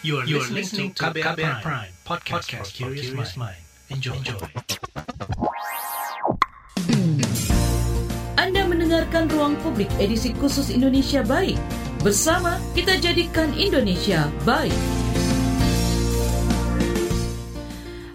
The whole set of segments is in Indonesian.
You are, you are listening to KBR, KBR Prime, Prime podcast, podcast for curious mind. Enjoy. Enjoy. Anda mendengarkan Ruang Publik edisi khusus Indonesia Baik. Bersama kita jadikan Indonesia baik.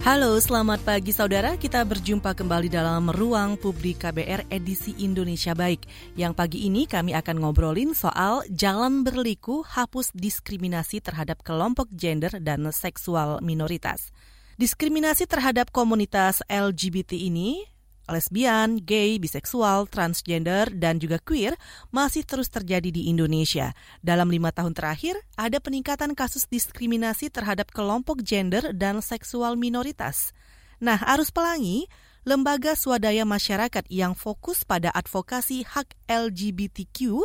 Halo, selamat pagi saudara. Kita berjumpa kembali dalam Ruang Publik KBR edisi Indonesia Baik. Yang pagi ini kami akan ngobrolin soal jalan berliku hapus diskriminasi terhadap kelompok gender dan seksual minoritas. Diskriminasi terhadap komunitas LGBT ini lesbian, gay, biseksual, transgender, dan juga queer masih terus terjadi di Indonesia. Dalam lima tahun terakhir, ada peningkatan kasus diskriminasi terhadap kelompok gender dan seksual minoritas. Nah, Arus Pelangi, lembaga swadaya masyarakat yang fokus pada advokasi hak LGBTQ,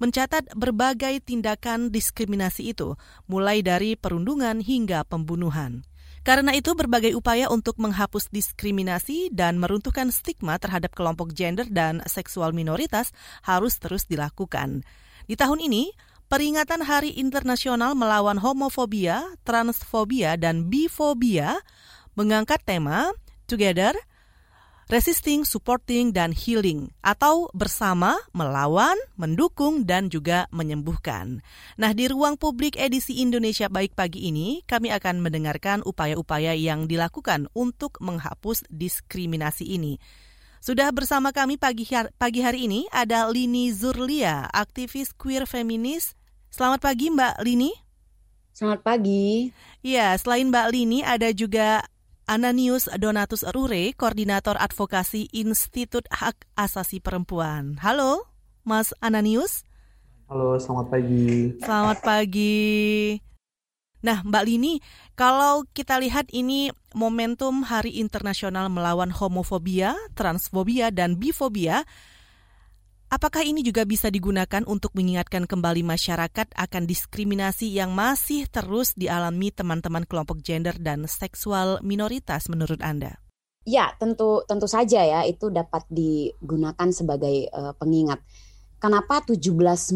mencatat berbagai tindakan diskriminasi itu, mulai dari perundungan hingga pembunuhan. Karena itu, berbagai upaya untuk menghapus diskriminasi dan meruntuhkan stigma terhadap kelompok gender dan seksual minoritas harus terus dilakukan. Di tahun ini, peringatan Hari Internasional Melawan Homofobia, Transfobia, dan Bifobia mengangkat tema Together – resisting, supporting, dan healing, atau bersama, melawan, mendukung, dan juga menyembuhkan. Nah, di ruang publik edisi Indonesia Baik pagi ini, kami akan mendengarkan upaya-upaya yang dilakukan untuk menghapus diskriminasi ini. Sudah bersama kami pagi hari, pagi hari ini ada Lini Zurlia, aktivis queer feminis. Selamat pagi Mbak Lini. Selamat pagi. Ya, selain Mbak Lini ada juga Ananius Donatus Rure, Koordinator Advokasi Institut Hak Asasi Perempuan. Halo, Mas Ananius. Halo, selamat pagi. Selamat pagi. Nah, Mbak Lini, kalau kita lihat ini momentum Hari Internasional Melawan Homofobia, Transfobia, dan Bifobia, Apakah ini juga bisa digunakan untuk mengingatkan kembali masyarakat akan diskriminasi yang masih terus dialami teman-teman kelompok gender dan seksual minoritas menurut Anda? Ya, tentu tentu saja ya itu dapat digunakan sebagai uh, pengingat. Kenapa 17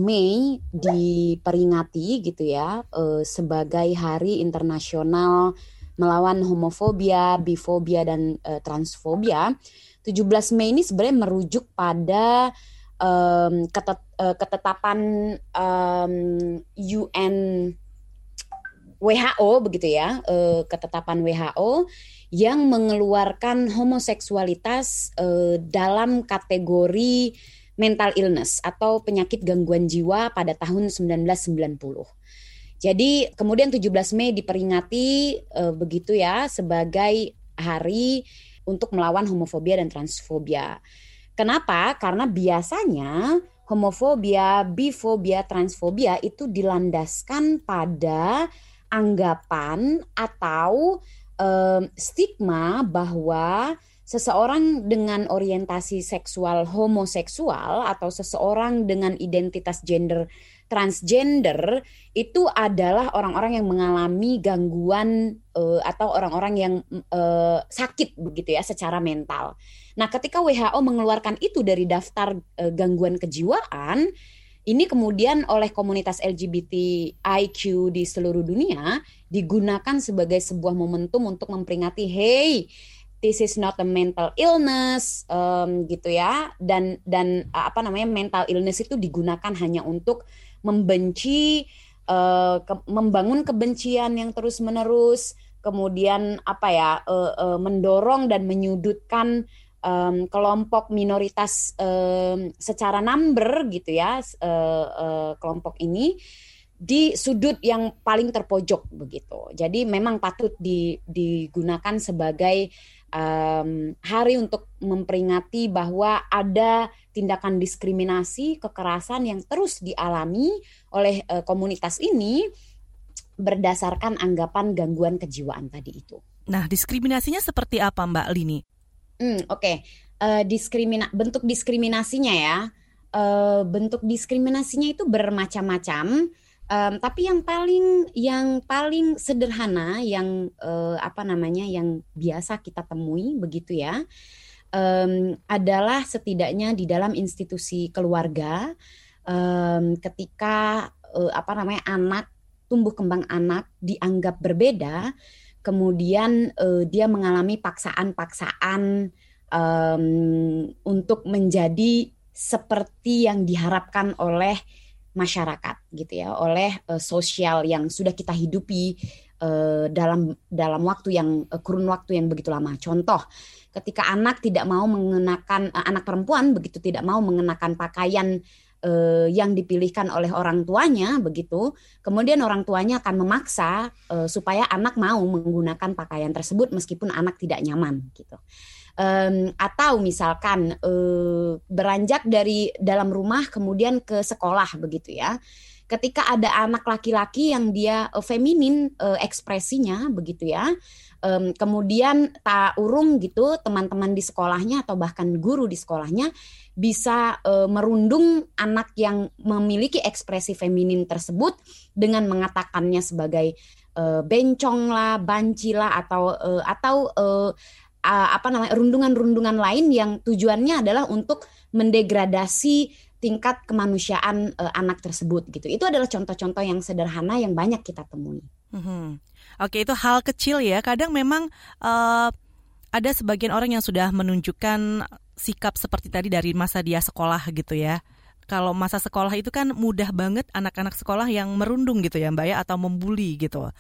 Mei diperingati gitu ya uh, sebagai Hari Internasional melawan homofobia, bifobia dan uh, transfobia? 17 Mei ini sebenarnya merujuk pada um, ketet, uh, ketetapan um, UN WHO begitu ya, uh, ketetapan WHO yang mengeluarkan homoseksualitas uh, dalam kategori mental illness atau penyakit gangguan jiwa pada tahun 1990. Jadi kemudian 17 Mei diperingati uh, begitu ya sebagai hari untuk melawan homofobia dan transfobia. Kenapa? Karena biasanya homofobia, bifobia, transfobia itu dilandaskan pada anggapan atau um, stigma bahwa seseorang dengan orientasi seksual homoseksual atau seseorang dengan identitas gender transgender itu adalah orang-orang yang mengalami gangguan uh, atau orang-orang yang uh, sakit begitu ya secara mental. Nah, ketika WHO mengeluarkan itu dari daftar uh, gangguan kejiwaan, ini kemudian oleh komunitas LGBTIQ di seluruh dunia digunakan sebagai sebuah momentum untuk memperingati, hey, this is not a mental illness, um, gitu ya, dan dan apa namanya mental illness itu digunakan hanya untuk membenci, ke, membangun kebencian yang terus menerus, kemudian apa ya, uh, uh, mendorong dan menyudutkan kelompok minoritas secara number gitu ya kelompok ini di sudut yang paling terpojok begitu. Jadi memang patut di, digunakan sebagai um, hari untuk memperingati bahwa ada tindakan diskriminasi, kekerasan yang terus dialami oleh uh, komunitas ini berdasarkan anggapan gangguan kejiwaan tadi itu. Nah, diskriminasinya seperti apa, Mbak Lini? Hmm, oke. Okay. Uh, eh, diskrimina bentuk diskriminasinya ya. Uh, bentuk diskriminasinya itu bermacam-macam. Um, tapi yang paling yang paling sederhana yang uh, apa namanya yang biasa kita temui begitu ya um, adalah setidaknya di dalam institusi keluarga um, ketika uh, apa namanya anak tumbuh kembang anak dianggap berbeda, kemudian uh, dia mengalami paksaan-paksaan um, untuk menjadi seperti yang diharapkan oleh masyarakat gitu ya, oleh uh, sosial yang sudah kita hidupi uh, dalam dalam waktu yang uh, kurun waktu yang begitu lama. Contoh, ketika anak tidak mau mengenakan uh, anak perempuan begitu tidak mau mengenakan pakaian uh, yang dipilihkan oleh orang tuanya begitu, kemudian orang tuanya akan memaksa uh, supaya anak mau menggunakan pakaian tersebut meskipun anak tidak nyaman gitu. Um, atau misalkan uh, beranjak dari dalam rumah kemudian ke sekolah begitu ya. Ketika ada anak laki-laki yang dia uh, feminin uh, ekspresinya begitu ya. Um, kemudian tak urung gitu teman-teman di sekolahnya atau bahkan guru di sekolahnya bisa uh, merundung anak yang memiliki ekspresi feminin tersebut dengan mengatakannya sebagai uh, bencong lah, banci lah atau uh, atau uh, uh, apa namanya rundungan-rundungan lain yang tujuannya adalah untuk mendegradasi tingkat kemanusiaan uh, anak tersebut gitu. Itu adalah contoh-contoh yang sederhana yang banyak kita temui. Hmm. Oke, itu hal kecil ya. Kadang memang uh, ada sebagian orang yang sudah menunjukkan sikap seperti tadi dari masa dia sekolah gitu ya. Kalau masa sekolah itu kan mudah banget anak-anak sekolah yang merundung gitu ya Mbak ya atau membuli gitu.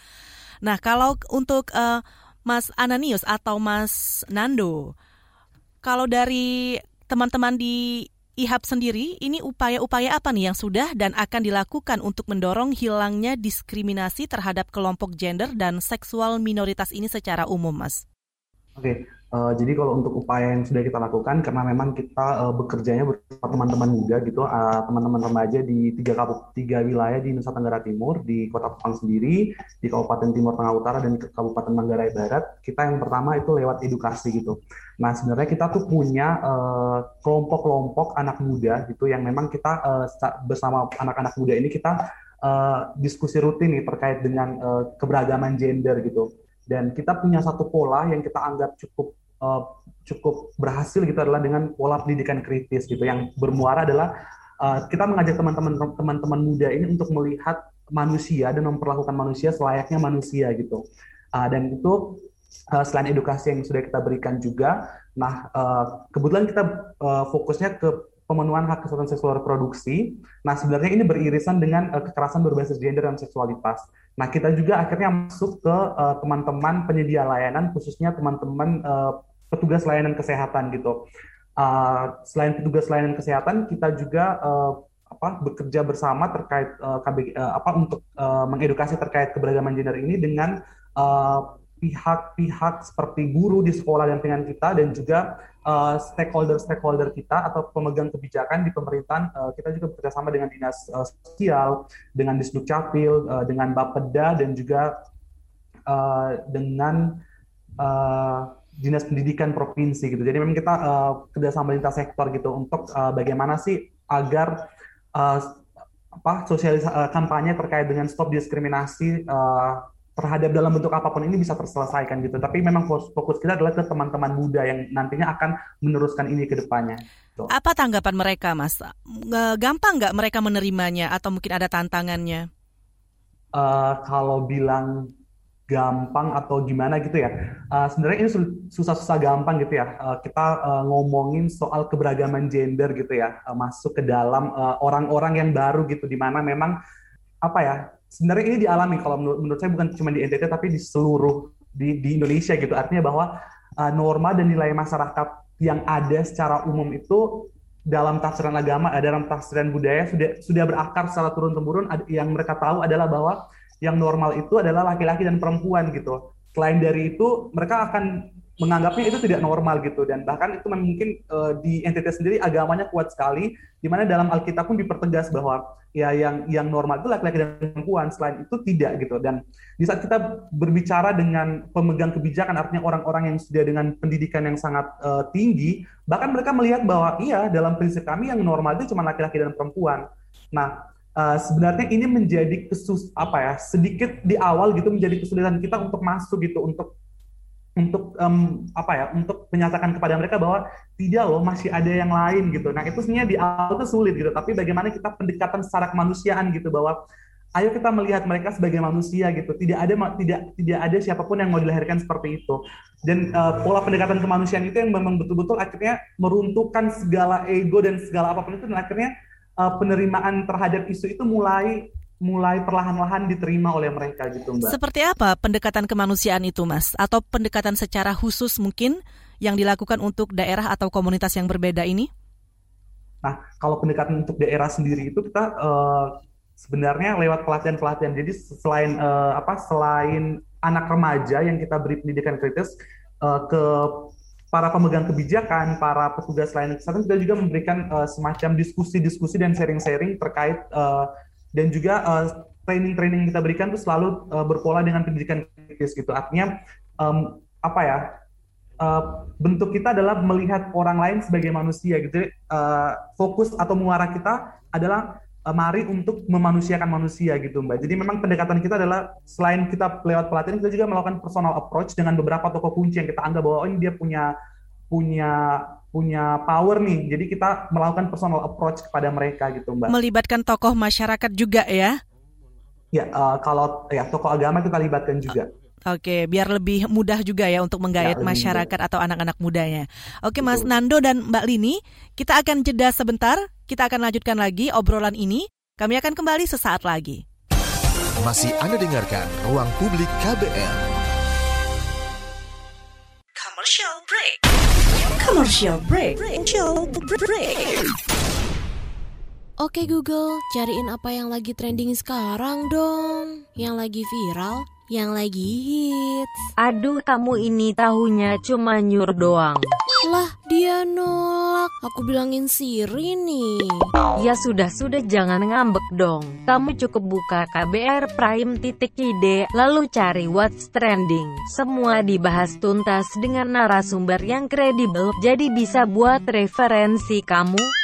Nah kalau untuk uh, Mas Ananius atau Mas Nando, kalau dari teman-teman di IHAP sendiri, ini upaya-upaya apa nih yang sudah dan akan dilakukan untuk mendorong hilangnya diskriminasi terhadap kelompok gender dan seksual minoritas ini secara umum, Mas? Oke, Uh, jadi kalau untuk upaya yang sudah kita lakukan, karena memang kita uh, bekerjanya bersama teman-teman muda gitu, teman teman-teman remaja di tiga tiga wilayah di Nusa Tenggara Timur, di Kota Kupang sendiri, di Kabupaten Timur Tengah Utara dan Kabupaten Manggarai Barat. Kita yang pertama itu lewat edukasi gitu. Nah sebenarnya kita tuh punya kelompok-kelompok uh, anak muda gitu yang memang kita uh, bersama anak-anak muda ini kita uh, diskusi rutin nih terkait dengan uh, keberagaman gender gitu dan kita punya satu pola yang kita anggap cukup uh, cukup berhasil gitu adalah dengan pola pendidikan kritis gitu yang bermuara adalah uh, kita mengajak teman-teman teman-teman muda ini untuk melihat manusia dan memperlakukan manusia selayaknya manusia gitu uh, dan itu uh, selain edukasi yang sudah kita berikan juga nah uh, kebetulan kita uh, fokusnya ke pemenuhan hak kesehatan seksual reproduksi. Nah, sebenarnya ini beririsan dengan uh, kekerasan berbasis gender dan seksualitas. Nah, kita juga akhirnya masuk ke teman-teman uh, penyedia layanan, khususnya teman-teman uh, petugas layanan kesehatan gitu. Uh, selain petugas layanan kesehatan, kita juga uh, apa bekerja bersama terkait uh, KB, uh, apa untuk uh, mengedukasi terkait keberagaman gender ini dengan pihak-pihak uh, seperti guru di sekolah dan dengan kita dan juga stakeholder-stakeholder uh, kita atau pemegang kebijakan di pemerintahan uh, kita juga bekerjasama dengan dinas uh, sosial, dengan disduk capil, uh, dengan bapeda dan juga uh, dengan dinas pendidikan provinsi gitu. Jadi memang kita uh, kerjasama lintas sektor gitu untuk uh, bagaimana sih agar uh, apa sosialis uh, kampanye terkait dengan stop diskriminasi uh, terhadap dalam bentuk apa pun ini bisa terselesaikan gitu. Tapi memang fokus kita adalah ke teman-teman muda yang nantinya akan meneruskan ini ke depannya. Gitu. Apa tanggapan mereka, Mas? Gampang nggak mereka menerimanya atau mungkin ada tantangannya? Uh, kalau bilang gampang atau gimana gitu ya. Uh, Sebenarnya ini susah-susah gampang gitu ya. Uh, kita uh, ngomongin soal keberagaman gender gitu ya, uh, masuk ke dalam orang-orang uh, yang baru gitu, di mana memang apa ya? Sebenarnya ini dialami kalau menurut, menurut saya bukan cuma di NTT tapi di seluruh di, di Indonesia gitu. Artinya bahwa uh, norma dan nilai masyarakat yang ada secara umum itu dalam tafsiran agama, dalam tafsiran budaya sudah sudah berakar secara turun temurun. Yang mereka tahu adalah bahwa yang normal itu adalah laki-laki dan perempuan gitu. Selain dari itu, mereka akan menganggapnya itu tidak normal gitu. Dan bahkan itu mungkin uh, di NTT sendiri agamanya kuat sekali di mana dalam Alkitab pun dipertegas bahwa ya yang yang normal itu laki-laki dan perempuan selain itu tidak gitu. Dan di saat kita berbicara dengan pemegang kebijakan artinya orang-orang yang sudah dengan pendidikan yang sangat uh, tinggi bahkan mereka melihat bahwa iya dalam prinsip kami yang normal itu cuma laki-laki dan perempuan. Nah uh, sebenarnya ini menjadi kesus apa ya sedikit di awal gitu menjadi kesulitan kita untuk masuk gitu untuk untuk um, apa ya untuk menyatakan kepada mereka bahwa tidak loh masih ada yang lain gitu nah itu sebenarnya di awal itu sulit gitu tapi bagaimana kita pendekatan secara kemanusiaan gitu bahwa ayo kita melihat mereka sebagai manusia gitu. Tidak ada tidak tidak ada siapa pun yang mau dilahirkan seperti itu. Dan uh, pola pendekatan kemanusiaan itu yang memang betul-betul akhirnya meruntuhkan segala ego dan segala apa pun itu dan akhirnya uh, penerimaan terhadap isu itu mulai mulai perlahan-lahan diterima oleh mereka gitu Mbak. Seperti apa pendekatan kemanusiaan itu Mas? Atau pendekatan secara khusus mungkin yang dilakukan untuk daerah atau komunitas yang berbeda ini? Nah, kalau pendekatan untuk daerah sendiri itu kita uh, sebenarnya lewat pelatihan-pelatihan. Jadi selain uh, apa selain anak remaja yang kita beri pendidikan kritis uh, ke para pemegang kebijakan, para petugas lain kesehatan kita juga memberikan uh, semacam diskusi-diskusi dan sharing-sharing terkait uh, dan juga uh, training-training yang kita berikan itu selalu uh, berpola dengan pendidikan kritis gitu. Artinya um, apa ya? Uh, bentuk kita adalah melihat orang lain sebagai manusia gitu. Uh, fokus atau muara kita adalah Eh, mari untuk memanusiakan manusia gitu Mbak. Jadi memang pendekatan kita adalah selain kita lewat pelatihan kita juga melakukan personal approach dengan beberapa tokoh kunci yang kita anggap bahwa oh ini dia punya punya punya power nih. Jadi kita melakukan personal approach kepada mereka gitu Mbak. Melibatkan tokoh masyarakat juga ya? Ya, uh, kalau ya tokoh agama kita libatkan juga. Oke, biar lebih mudah juga ya untuk menggait ya, masyarakat mudah. atau anak-anak mudanya. Oke, Betul. Mas Nando dan Mbak Lini, kita akan jeda sebentar. Kita akan lanjutkan lagi obrolan ini. Kami akan kembali sesaat lagi. Masih Anda dengarkan Ruang Publik KBR. Commercial break. Commercial break. Commercial break. Oke Google, cariin apa yang lagi trending sekarang dong. Yang lagi viral yang lagi hits. Aduh, kamu ini tahunya cuma nyur doang. Lah, dia nolak. Aku bilangin Siri nih. Ya sudah, sudah jangan ngambek dong. Kamu cukup buka KBR Prime titik ide, lalu cari what's trending. Semua dibahas tuntas dengan narasumber yang kredibel, jadi bisa buat referensi kamu.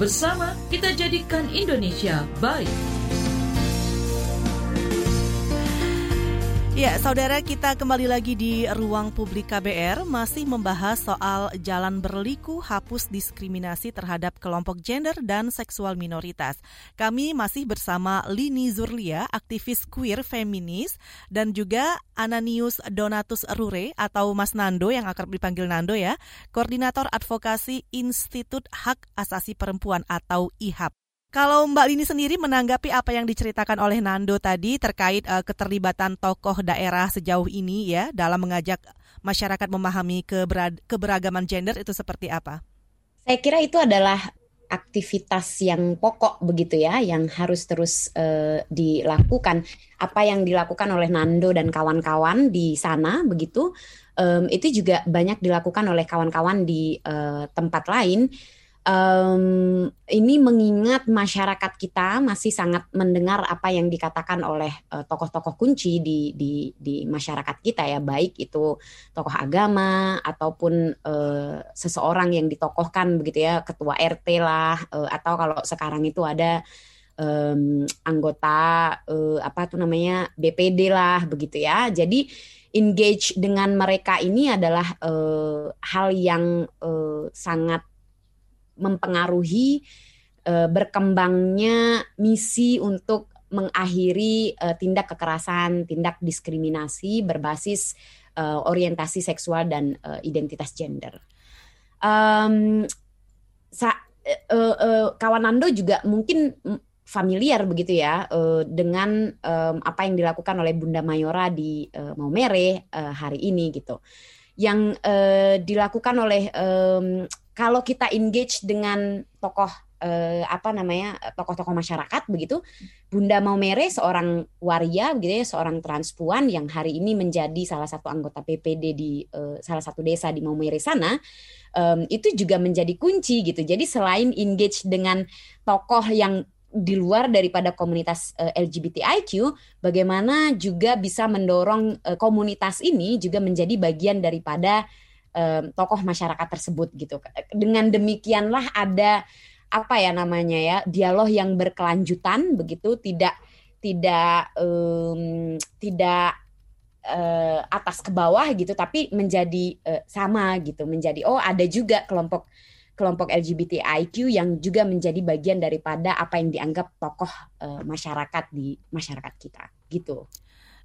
Bersama kita jadikan Indonesia baik. Ya, saudara kita kembali lagi di ruang publik KBR masih membahas soal jalan berliku hapus diskriminasi terhadap kelompok gender dan seksual minoritas. Kami masih bersama Lini Zurlia, aktivis queer feminis dan juga Ananius Donatus Rure atau Mas Nando yang akan dipanggil Nando ya, koordinator advokasi Institut Hak Asasi Perempuan atau IHAP. Kalau Mbak Lini sendiri menanggapi apa yang diceritakan oleh Nando tadi terkait uh, keterlibatan tokoh daerah sejauh ini ya dalam mengajak masyarakat memahami keberagaman gender itu seperti apa? Saya kira itu adalah aktivitas yang pokok begitu ya yang harus terus uh, dilakukan. Apa yang dilakukan oleh Nando dan kawan-kawan di sana begitu um, itu juga banyak dilakukan oleh kawan-kawan di uh, tempat lain um, ini mengingat masyarakat kita masih sangat mendengar apa yang dikatakan oleh tokoh tokoh-tokoh kunci di, di di masyarakat kita ya. Baik itu tokoh agama ataupun uh, seseorang yang ditokohkan begitu ya ketua RT lah uh, atau kalau sekarang itu ada um, anggota uh, apa tuh namanya BPD lah begitu ya. Jadi engage dengan mereka ini adalah uh, hal yang uh, sangat mempengaruhi uh, berkembangnya misi untuk mengakhiri uh, tindak kekerasan, tindak diskriminasi berbasis uh, orientasi seksual dan uh, identitas gender. Um, sa uh, uh, kawan Nando juga mungkin familiar begitu ya uh, dengan um, apa yang dilakukan oleh Bunda Mayora di uh, Maumere uh, hari ini gitu. Yang uh, dilakukan oleh um, kalau kita engage dengan tokoh eh, apa namanya tokoh-tokoh masyarakat begitu Bunda Maumere seorang waria begitu ya seorang transpuan yang hari ini menjadi salah satu anggota PPD di eh, salah satu desa di Maumere sana um, itu juga menjadi kunci gitu. Jadi selain engage dengan tokoh yang di luar daripada komunitas uh, LGBTIQ, bagaimana juga bisa mendorong uh, komunitas ini juga menjadi bagian daripada uh, tokoh masyarakat tersebut gitu. Dengan demikianlah ada apa ya namanya ya dialog yang berkelanjutan begitu, tidak tidak um, tidak uh, atas ke bawah gitu, tapi menjadi uh, sama gitu, menjadi oh ada juga kelompok kelompok LGBTIQ yang juga menjadi bagian daripada apa yang dianggap tokoh uh, masyarakat di masyarakat kita gitu.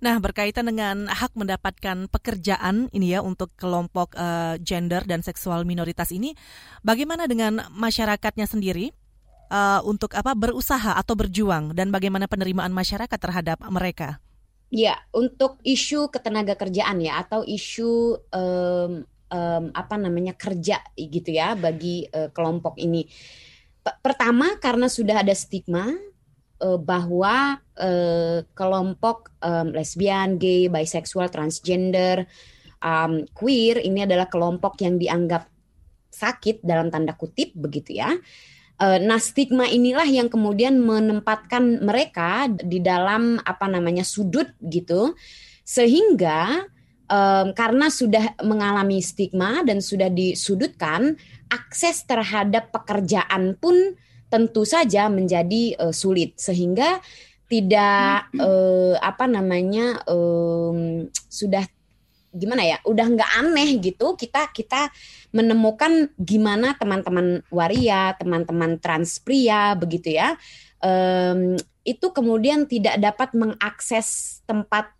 Nah, berkaitan dengan hak mendapatkan pekerjaan ini ya untuk kelompok uh, gender dan seksual minoritas ini, bagaimana dengan masyarakatnya sendiri uh, untuk apa berusaha atau berjuang dan bagaimana penerimaan masyarakat terhadap mereka? Ya, untuk isu ketenaga kerjaan ya atau isu um, um, apa namanya kerja gitu ya bagi uh, kelompok ini. Pertama karena sudah ada stigma uh, bahwa uh, kelompok um, lesbian, gay, bisexual, transgender, um, queer ini adalah kelompok yang dianggap sakit dalam tanda kutip begitu ya. Nah, stigma inilah yang kemudian menempatkan mereka di dalam apa namanya sudut gitu, sehingga um, karena sudah mengalami stigma dan sudah disudutkan, akses terhadap pekerjaan pun tentu saja menjadi uh, sulit. Sehingga tidak uh, apa namanya um, sudah gimana ya udah nggak aneh gitu. Kita kita menemukan gimana teman-teman waria teman-teman trans pria begitu ya. Um, itu kemudian tidak dapat mengakses tempat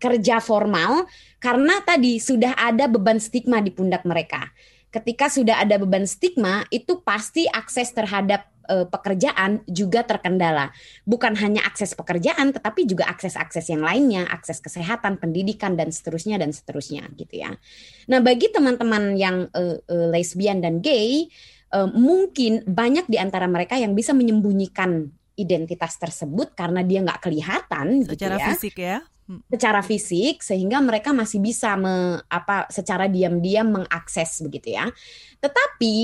kerja formal karena tadi sudah ada beban stigma di pundak mereka. Ketika sudah ada beban stigma, itu pasti akses terhadap e, pekerjaan juga terkendala. Bukan hanya akses pekerjaan, tetapi juga akses-akses yang lainnya, akses kesehatan, pendidikan dan seterusnya dan seterusnya gitu ya. Nah, bagi teman-teman yang e, e, lesbian dan gay, e, mungkin banyak di antara mereka yang bisa menyembunyikan identitas tersebut karena dia nggak kelihatan gitu secara gitu ya. fisik ya secara fisik sehingga mereka masih bisa me, apa secara diam-diam mengakses begitu ya. Tetapi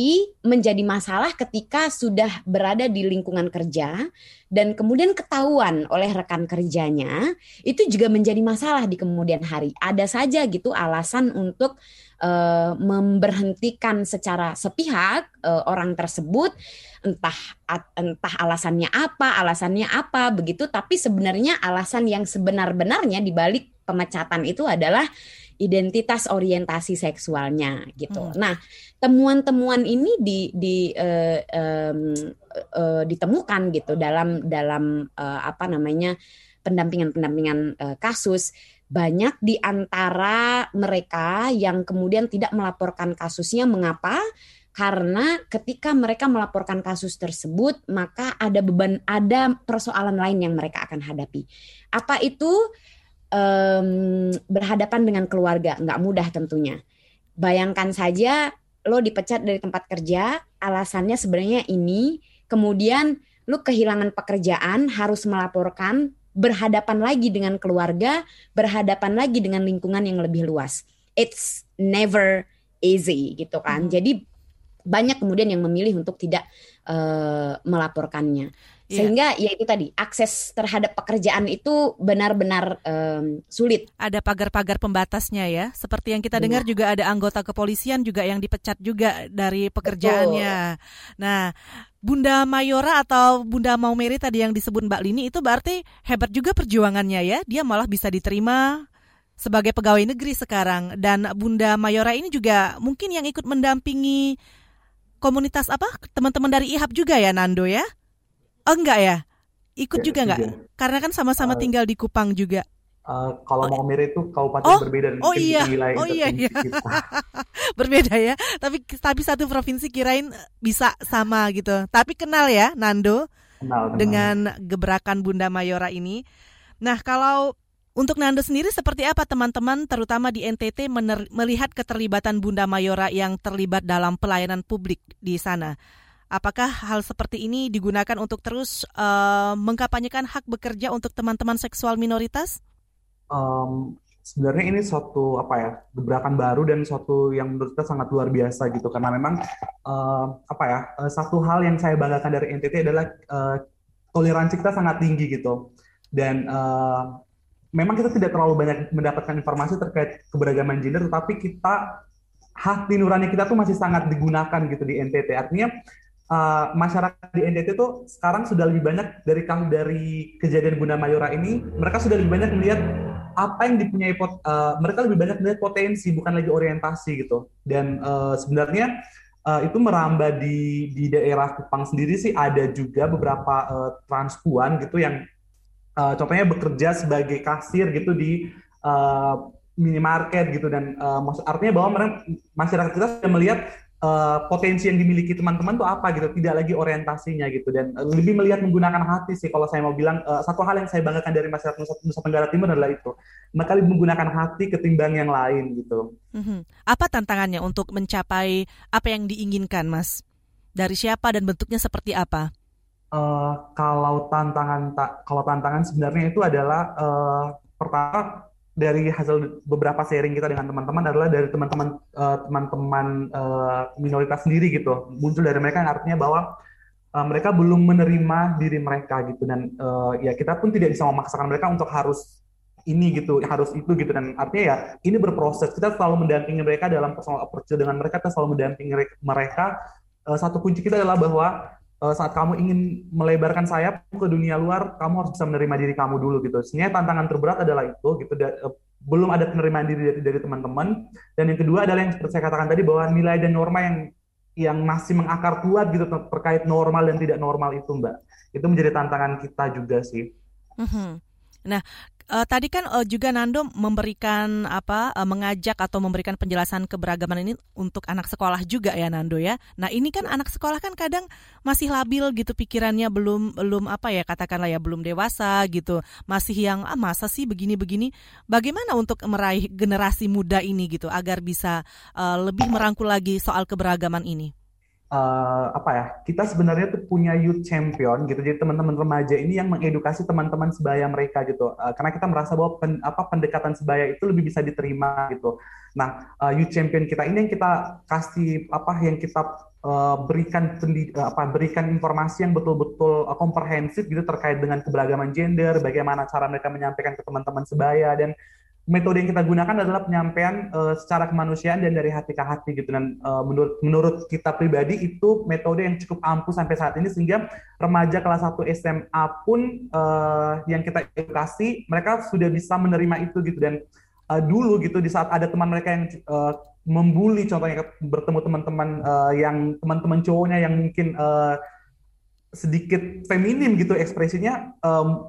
menjadi masalah ketika sudah berada di lingkungan kerja dan kemudian ketahuan oleh rekan kerjanya, itu juga menjadi masalah di kemudian hari. Ada saja gitu alasan untuk uh, memberhentikan secara sepihak uh, orang tersebut entah entah alasannya apa, alasannya apa begitu, tapi sebenarnya alasan yang sebenar-benarnya di balik pemecatan itu adalah identitas orientasi seksualnya gitu. Hmm. Nah, temuan-temuan ini di, di uh, um, uh, ditemukan gitu dalam dalam uh, apa namanya pendampingan-pendampingan uh, kasus banyak di antara mereka yang kemudian tidak melaporkan kasusnya. Mengapa? karena ketika mereka melaporkan kasus tersebut maka ada beban ada persoalan lain yang mereka akan hadapi. Apa itu? Um, berhadapan dengan keluarga. Nggak mudah tentunya. Bayangkan saja lo dipecat dari tempat kerja alasannya sebenarnya ini. Kemudian lo kehilangan pekerjaan harus melaporkan berhadapan lagi dengan keluarga berhadapan lagi dengan lingkungan yang lebih luas it's never easy gitu kan hmm. jadi banyak kemudian yang memilih untuk tidak uh, melaporkannya. Yeah. Sehingga ya itu tadi akses terhadap pekerjaan itu benar-benar um, sulit. Ada pagar-pagar pembatasnya ya. Seperti yang kita dengar juga ada anggota kepolisian juga yang dipecat juga dari pekerjaannya. Betul. Nah, Bunda Mayora atau Bunda Maumeri tadi yang disebut Mbak Lini itu berarti hebat juga perjuangannya ya. Dia malah bisa diterima sebagai pegawai negeri sekarang dan Bunda Mayora ini juga mungkin yang ikut mendampingi komunitas apa? Teman-teman dari IHAP juga ya Nando ya? Oh enggak ya? Ikut ya, juga enggak? Karena kan sama-sama uh, tinggal di Kupang juga. Uh, kalau oh, mau mirip itu kabupaten oh, berbeda dan oh iya, wilayah oh iya, iya. berbeda ya. Tapi tapi satu provinsi kirain bisa sama gitu. Tapi kenal ya Nando kenal, kenal. dengan gebrakan Bunda Mayora ini. Nah kalau untuk Nando sendiri seperti apa teman-teman terutama di NTT melihat keterlibatan Bunda Mayora yang terlibat dalam pelayanan publik di sana? Apakah hal seperti ini digunakan untuk terus uh, mengkampanyekan hak bekerja untuk teman-teman seksual minoritas? Um, sebenarnya ini suatu apa ya gebrakan baru dan suatu yang menurut kita sangat luar biasa gitu. Karena memang uh, apa ya uh, satu hal yang saya banggakan dari NTT adalah uh, toleransi kita sangat tinggi gitu. Dan uh, memang kita tidak terlalu banyak mendapatkan informasi terkait keberagaman gender tetapi kita hati nurani kita tuh masih sangat digunakan gitu di NTT artinya uh, masyarakat di NTT tuh sekarang sudah lebih banyak dari dari kejadian Bunda Mayora ini mereka sudah lebih banyak melihat apa yang dipunyai pot, uh, mereka lebih banyak melihat potensi bukan lagi orientasi gitu. Dan uh, sebenarnya uh, itu merambah di di daerah Kupang sendiri sih ada juga beberapa uh, transpuan gitu yang uh, contohnya bekerja sebagai kasir gitu di uh, minimarket gitu. Dan uh, maksud artinya bahwa masyarakat kita sudah melihat uh, potensi yang dimiliki teman-teman tuh apa gitu, tidak lagi orientasinya gitu dan uh, lebih melihat menggunakan hati sih kalau saya mau bilang uh, satu hal yang saya banggakan dari masyarakat Nusa, Nusa Tenggara Timur adalah itu, mereka lebih menggunakan hati ketimbang yang lain gitu. Mm-hmm. Apa tantangannya untuk mencapai apa yang diinginkan, Mas? Dari siapa dan bentuknya seperti apa? Uh, kalau tantangan ta- kalau tantangan sebenarnya itu adalah uh, pertama dari hasil beberapa sharing kita dengan teman-teman adalah dari teman-teman uh, teman-teman uh, minoritas sendiri gitu. Muncul dari mereka yang artinya bahwa uh, mereka belum menerima diri mereka gitu. Dan uh, ya kita pun tidak bisa memaksakan mereka untuk harus ini gitu harus itu gitu. Dan artinya ya ini berproses. Kita selalu mendampingi mereka dalam personal approach dengan mereka kita selalu mendampingi mereka. Satu kunci kita adalah bahwa saat kamu ingin melebarkan sayap ke dunia luar, kamu harus bisa menerima diri kamu dulu gitu. Sebenarnya tantangan terberat adalah itu gitu. Da, uh, belum ada penerimaan diri dari, dari teman-teman. Dan yang kedua adalah yang seperti saya katakan tadi bahwa nilai dan norma yang yang masih mengakar kuat gitu terkait normal dan tidak normal itu, Mbak. Itu menjadi tantangan kita juga sih. Mm -hmm. Nah, Uh, tadi kan uh, juga Nando memberikan apa uh, mengajak atau memberikan penjelasan keberagaman ini untuk anak sekolah juga ya Nando ya. Nah, ini kan anak sekolah kan kadang masih labil gitu pikirannya belum belum apa ya katakanlah ya belum dewasa gitu. Masih yang ah masa sih begini-begini. Bagaimana untuk meraih generasi muda ini gitu agar bisa uh, lebih merangkul lagi soal keberagaman ini? Uh, apa ya kita sebenarnya tuh punya youth champion gitu. Jadi teman-teman remaja ini yang mengedukasi teman-teman sebaya mereka gitu. Uh, karena kita merasa bahwa pen, apa pendekatan sebaya itu lebih bisa diterima gitu. Nah uh, youth champion kita ini yang kita kasih apa yang kita berikan apa berikan informasi yang betul-betul komprehensif gitu terkait dengan keberagaman gender bagaimana cara mereka menyampaikan ke teman-teman sebaya dan metode yang kita gunakan adalah penyampaian uh, secara kemanusiaan dan dari hati ke hati gitu. Dan uh, menurut menurut kita pribadi itu metode yang cukup ampuh sampai saat ini sehingga remaja kelas 1 SMA pun uh, yang kita edukasi mereka sudah bisa menerima itu gitu. Dan uh, dulu gitu di saat ada teman mereka yang uh, membuli contohnya bertemu teman-teman uh, yang teman-teman cowoknya yang mungkin uh, sedikit feminim gitu ekspresinya um,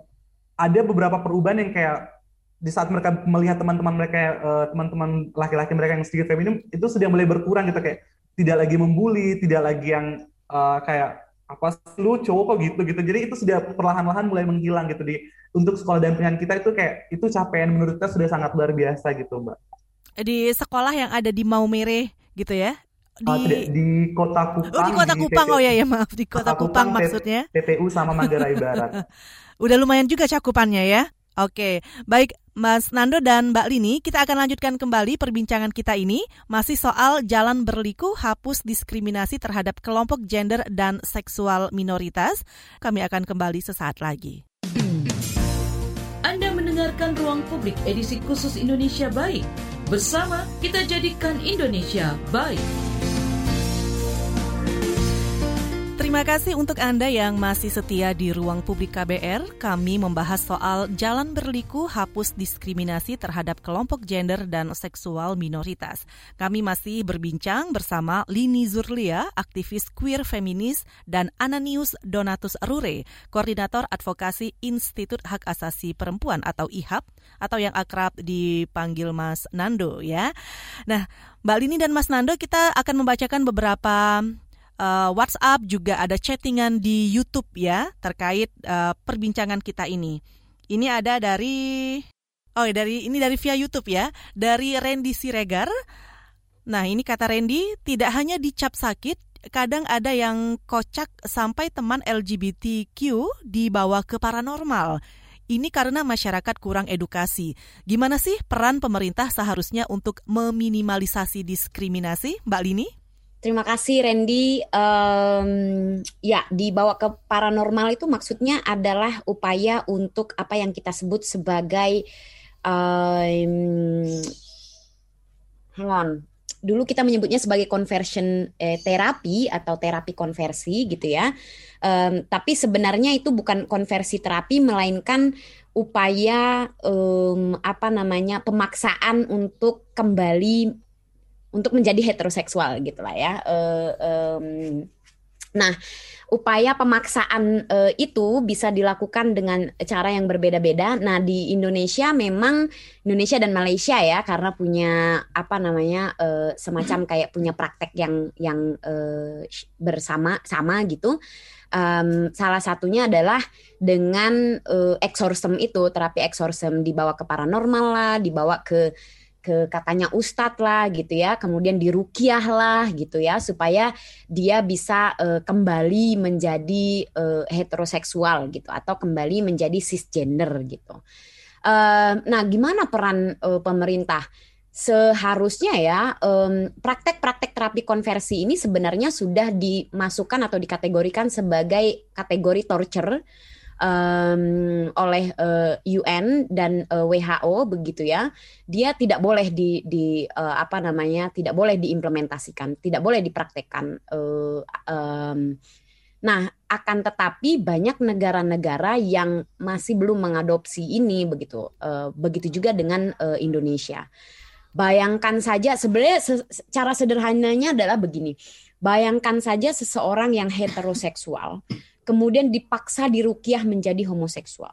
ada beberapa perubahan yang kayak di saat mereka melihat teman-teman mereka uh, teman-teman laki-laki mereka yang sedikit feminim itu sudah mulai berkurang gitu kayak tidak lagi membuli tidak lagi yang uh, kayak apa lu cowok kok gitu gitu. Jadi itu sudah perlahan-lahan mulai menghilang gitu di untuk sekolah dan dampingan kita itu kayak itu capaian menurut kita sudah sangat luar biasa gitu mbak. Di sekolah yang ada di Maumere gitu ya? Di, uh, di kota Kupang oh di kota Kupang. Oh ya ya maaf di kota Kupang, Kupang maksudnya. TPU sama Manggarai Barat. Udah lumayan juga cakupannya ya? Oke, baik Mas Nando dan Mbak Lini, kita akan lanjutkan kembali perbincangan kita ini masih soal jalan berliku hapus diskriminasi terhadap kelompok gender dan seksual minoritas. Kami akan kembali sesaat lagi. Anda mendengarkan Ruang Publik edisi khusus Indonesia Baik. Bersama kita jadikan Indonesia baik. Terima kasih untuk Anda yang masih setia di ruang publik KBR. Kami membahas soal jalan berliku hapus diskriminasi terhadap kelompok gender dan seksual minoritas. Kami masih berbincang bersama Lini Zurlia, aktivis queer feminis, dan Ananius Donatus Rure, koordinator advokasi Institut Hak Asasi Perempuan atau IHAP, atau yang akrab dipanggil Mas Nando ya. Nah, Mbak Lini dan Mas Nando, kita akan membacakan beberapa uh, WhatsApp, juga ada chattingan di YouTube ya terkait uh, perbincangan kita ini. Ini ada dari oh dari ini dari via YouTube ya, dari Randy Siregar. Nah, ini kata Randy, tidak hanya dicap sakit, kadang ada yang kocak sampai teman LGBTQ dibawa ke paranormal. Ini karena masyarakat kurang edukasi. Gimana sih peran pemerintah seharusnya untuk meminimalisasi diskriminasi, Mbak Lini? Terima kasih Randy. Um, ya, dibawa ke paranormal itu maksudnya adalah upaya untuk apa yang kita sebut sebagai um, hang on. Dulu kita menyebutnya sebagai conversion eh, terapi atau terapi konversi gitu ya. Um, tapi sebenarnya itu bukan konversi terapi melainkan upaya um, apa namanya pemaksaan untuk kembali untuk menjadi heteroseksual gitulah ya. Uh, um, nah, upaya pemaksaan uh, itu bisa dilakukan dengan cara yang berbeda-beda. Nah, di Indonesia memang Indonesia dan Malaysia ya karena punya apa namanya uh, semacam kayak punya praktek yang yang uh, bersama sama gitu. Um, salah satunya adalah dengan uh, exorcism itu terapi exorcism dibawa ke paranormal lah, dibawa ke ke katanya ustadz lah gitu ya, kemudian dirukiah lah gitu ya supaya dia bisa uh, kembali menjadi uh, heteroseksual gitu atau kembali menjadi cisgender gitu. Uh, nah, gimana peran uh, pemerintah? Seharusnya ya praktek-praktek terapi konversi ini sebenarnya sudah dimasukkan atau dikategorikan sebagai kategori torture um, oleh uh, eh, UN dan uh, eh, WHO begitu ya, dia tidak boleh di, di uh, apa namanya, tidak boleh diimplementasikan, tidak boleh dipraktekkan. Uh, um, nah, akan tetapi banyak negara-negara yang masih belum mengadopsi ini begitu, uh, begitu juga dengan uh, Indonesia. Bayangkan saja sebenarnya secara sederhananya adalah begini. Bayangkan saja seseorang yang heteroseksual kemudian dipaksa dirukiah menjadi homoseksual.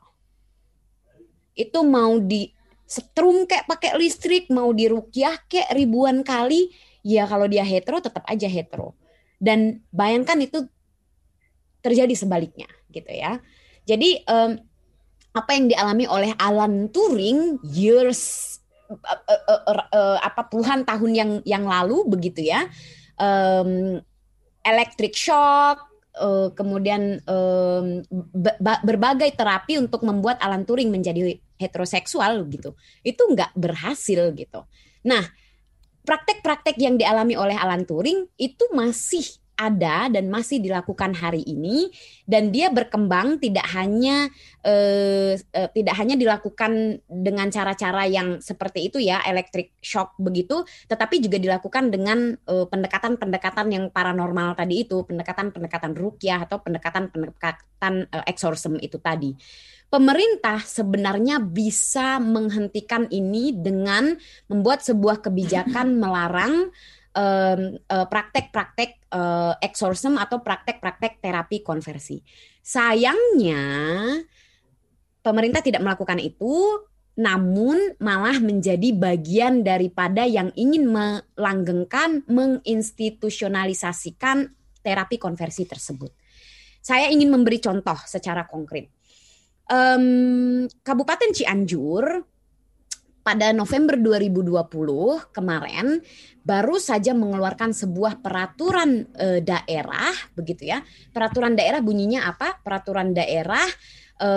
Itu mau di setrum kayak pakai listrik, mau dirukiah kayak ribuan kali, ya kalau dia hetero tetap aja hetero. Dan bayangkan itu terjadi sebaliknya gitu ya. Jadi um, apa yang dialami oleh Alan Turing years uh, uh, uh, apa puluhan tahun yang yang lalu begitu ya. Um, electric shock, uh, kemudian um, berbagai terapi untuk membuat Alan Turing menjadi heteroseksual gitu. Itu nggak berhasil gitu. Nah praktek-praktek yang dialami oleh Alan Turing itu masih ada dan masih dilakukan hari ini dan dia berkembang tidak hanya eh, eh, tidak hanya dilakukan dengan cara-cara yang seperti itu ya electric shock begitu tetapi juga dilakukan dengan eh, pendekatan-pendekatan yang paranormal tadi itu pendekatan-pendekatan rukyah atau pendekatan-pendekatan eh, exorcism itu tadi. Pemerintah sebenarnya bisa menghentikan ini dengan membuat sebuah kebijakan melarang praktek-praktek uh, exorcism atau praktek-praktek terapi konversi. Sayangnya pemerintah tidak melakukan itu, namun malah menjadi bagian daripada yang ingin melanggengkan, menginstitusionalisasikan terapi konversi tersebut. Saya ingin memberi contoh secara konkret. Um, Kabupaten Cianjur pada November 2020 kemarin baru saja mengeluarkan sebuah peraturan e, daerah begitu ya. Peraturan daerah bunyinya apa? Peraturan daerah e,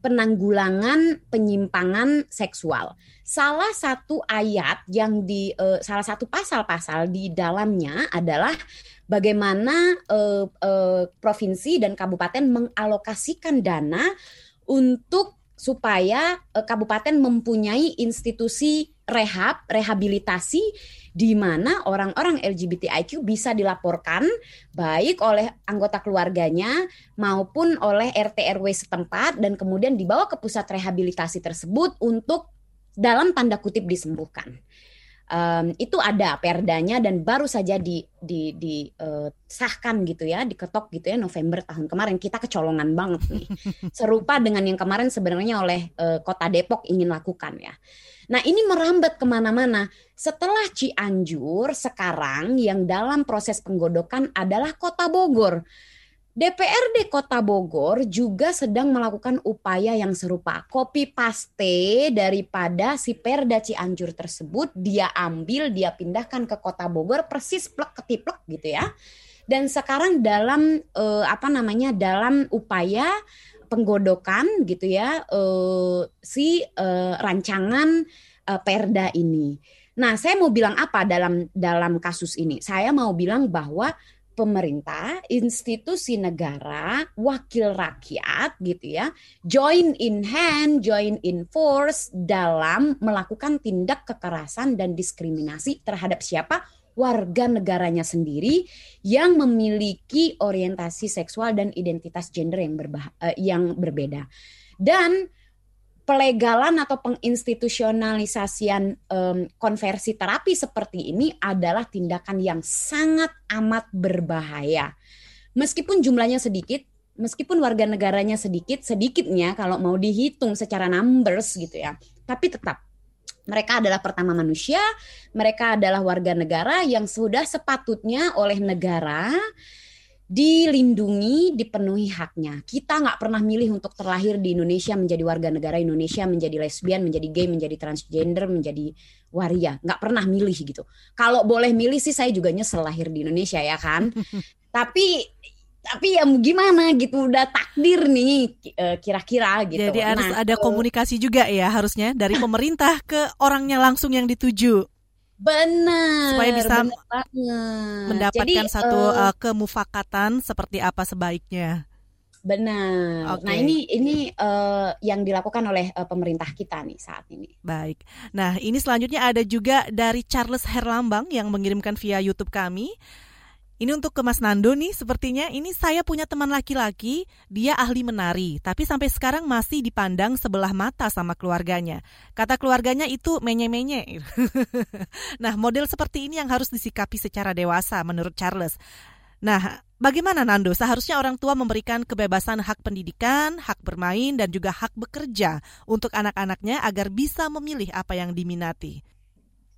penanggulangan penyimpangan seksual. Salah satu ayat yang di e, salah satu pasal-pasal di dalamnya adalah bagaimana e, e, provinsi dan kabupaten mengalokasikan dana untuk supaya uh, kabupaten mempunyai institusi rehab, rehabilitasi di mana orang-orang LGBTIQ bisa dilaporkan baik oleh anggota keluarganya maupun oleh RT RW setempat dan kemudian dibawa ke pusat rehabilitasi tersebut untuk dalam tanda kutip disembuhkan um, itu ada perdanya dan baru saja di, di, disahkan uh, gitu ya, diketok gitu ya November tahun kemarin. Kita kecolongan banget nih. Serupa dengan yang kemarin sebenarnya oleh uh, Kota Depok ingin lakukan ya. Nah ini merambat ke mana-mana. Setelah Cianjur, sekarang yang dalam proses penggodokan adalah Kota Bogor. DPRD Kota Bogor juga sedang melakukan upaya yang serupa. Copy paste daripada si Perda Cianjur tersebut dia ambil, dia pindahkan ke Kota Bogor persis plek ketiplek gitu ya. Dan sekarang dalam eh, apa namanya? dalam upaya penggodokan gitu ya eh, si eh, rancangan eh, Perda ini. Nah, saya mau bilang apa dalam dalam kasus ini? Saya mau bilang bahwa pemerintah, institusi negara, wakil rakyat gitu ya, join in hand, join in force dalam melakukan tindak kekerasan dan diskriminasi terhadap siapa? warga negaranya sendiri yang memiliki orientasi seksual dan identitas gender yang berbah uh, yang berbeda. Dan pelegalan atau penginstitusionalisasian um, konversi terapi seperti ini adalah tindakan yang sangat amat berbahaya. Meskipun jumlahnya sedikit, meskipun warga negaranya sedikit, sedikitnya kalau mau dihitung secara numbers gitu ya, tapi tetap mereka adalah pertama manusia, mereka adalah warga negara yang sudah sepatutnya oleh negara dilindungi, dipenuhi haknya. Kita nggak pernah milih untuk terlahir di Indonesia menjadi warga negara Indonesia, menjadi lesbian, menjadi gay, menjadi transgender, menjadi waria. Nggak pernah milih gitu. Kalau boleh milih sih saya juga nyesel lahir di Indonesia ya kan. tapi tapi ya gimana gitu udah takdir nih eh, kira-kira gitu. Jadi harus nah, ada komunikasi juga ya harusnya dari pemerintah ke orangnya langsung yang dituju. Benar. Supaya bisa bener mendapatkan Jadi, satu uh, kemufakatan seperti apa sebaiknya. Benar. Okay. Nah ini ini uh, yang dilakukan oleh uh, pemerintah kita nih saat ini. Baik. Nah ini selanjutnya ada juga dari Charles Herlambang yang mengirimkan via YouTube kami. Ini untuk ke Mas Nando nih, sepertinya ini saya punya teman laki-laki, dia ahli menari, tapi sampai sekarang masih dipandang sebelah mata sama keluarganya. Kata keluarganya itu menye-menye. nah, model seperti ini yang harus disikapi secara dewasa menurut Charles. Nah, bagaimana Nando? Seharusnya orang tua memberikan kebebasan hak pendidikan, hak bermain, dan juga hak bekerja untuk anak-anaknya agar bisa memilih apa yang diminati.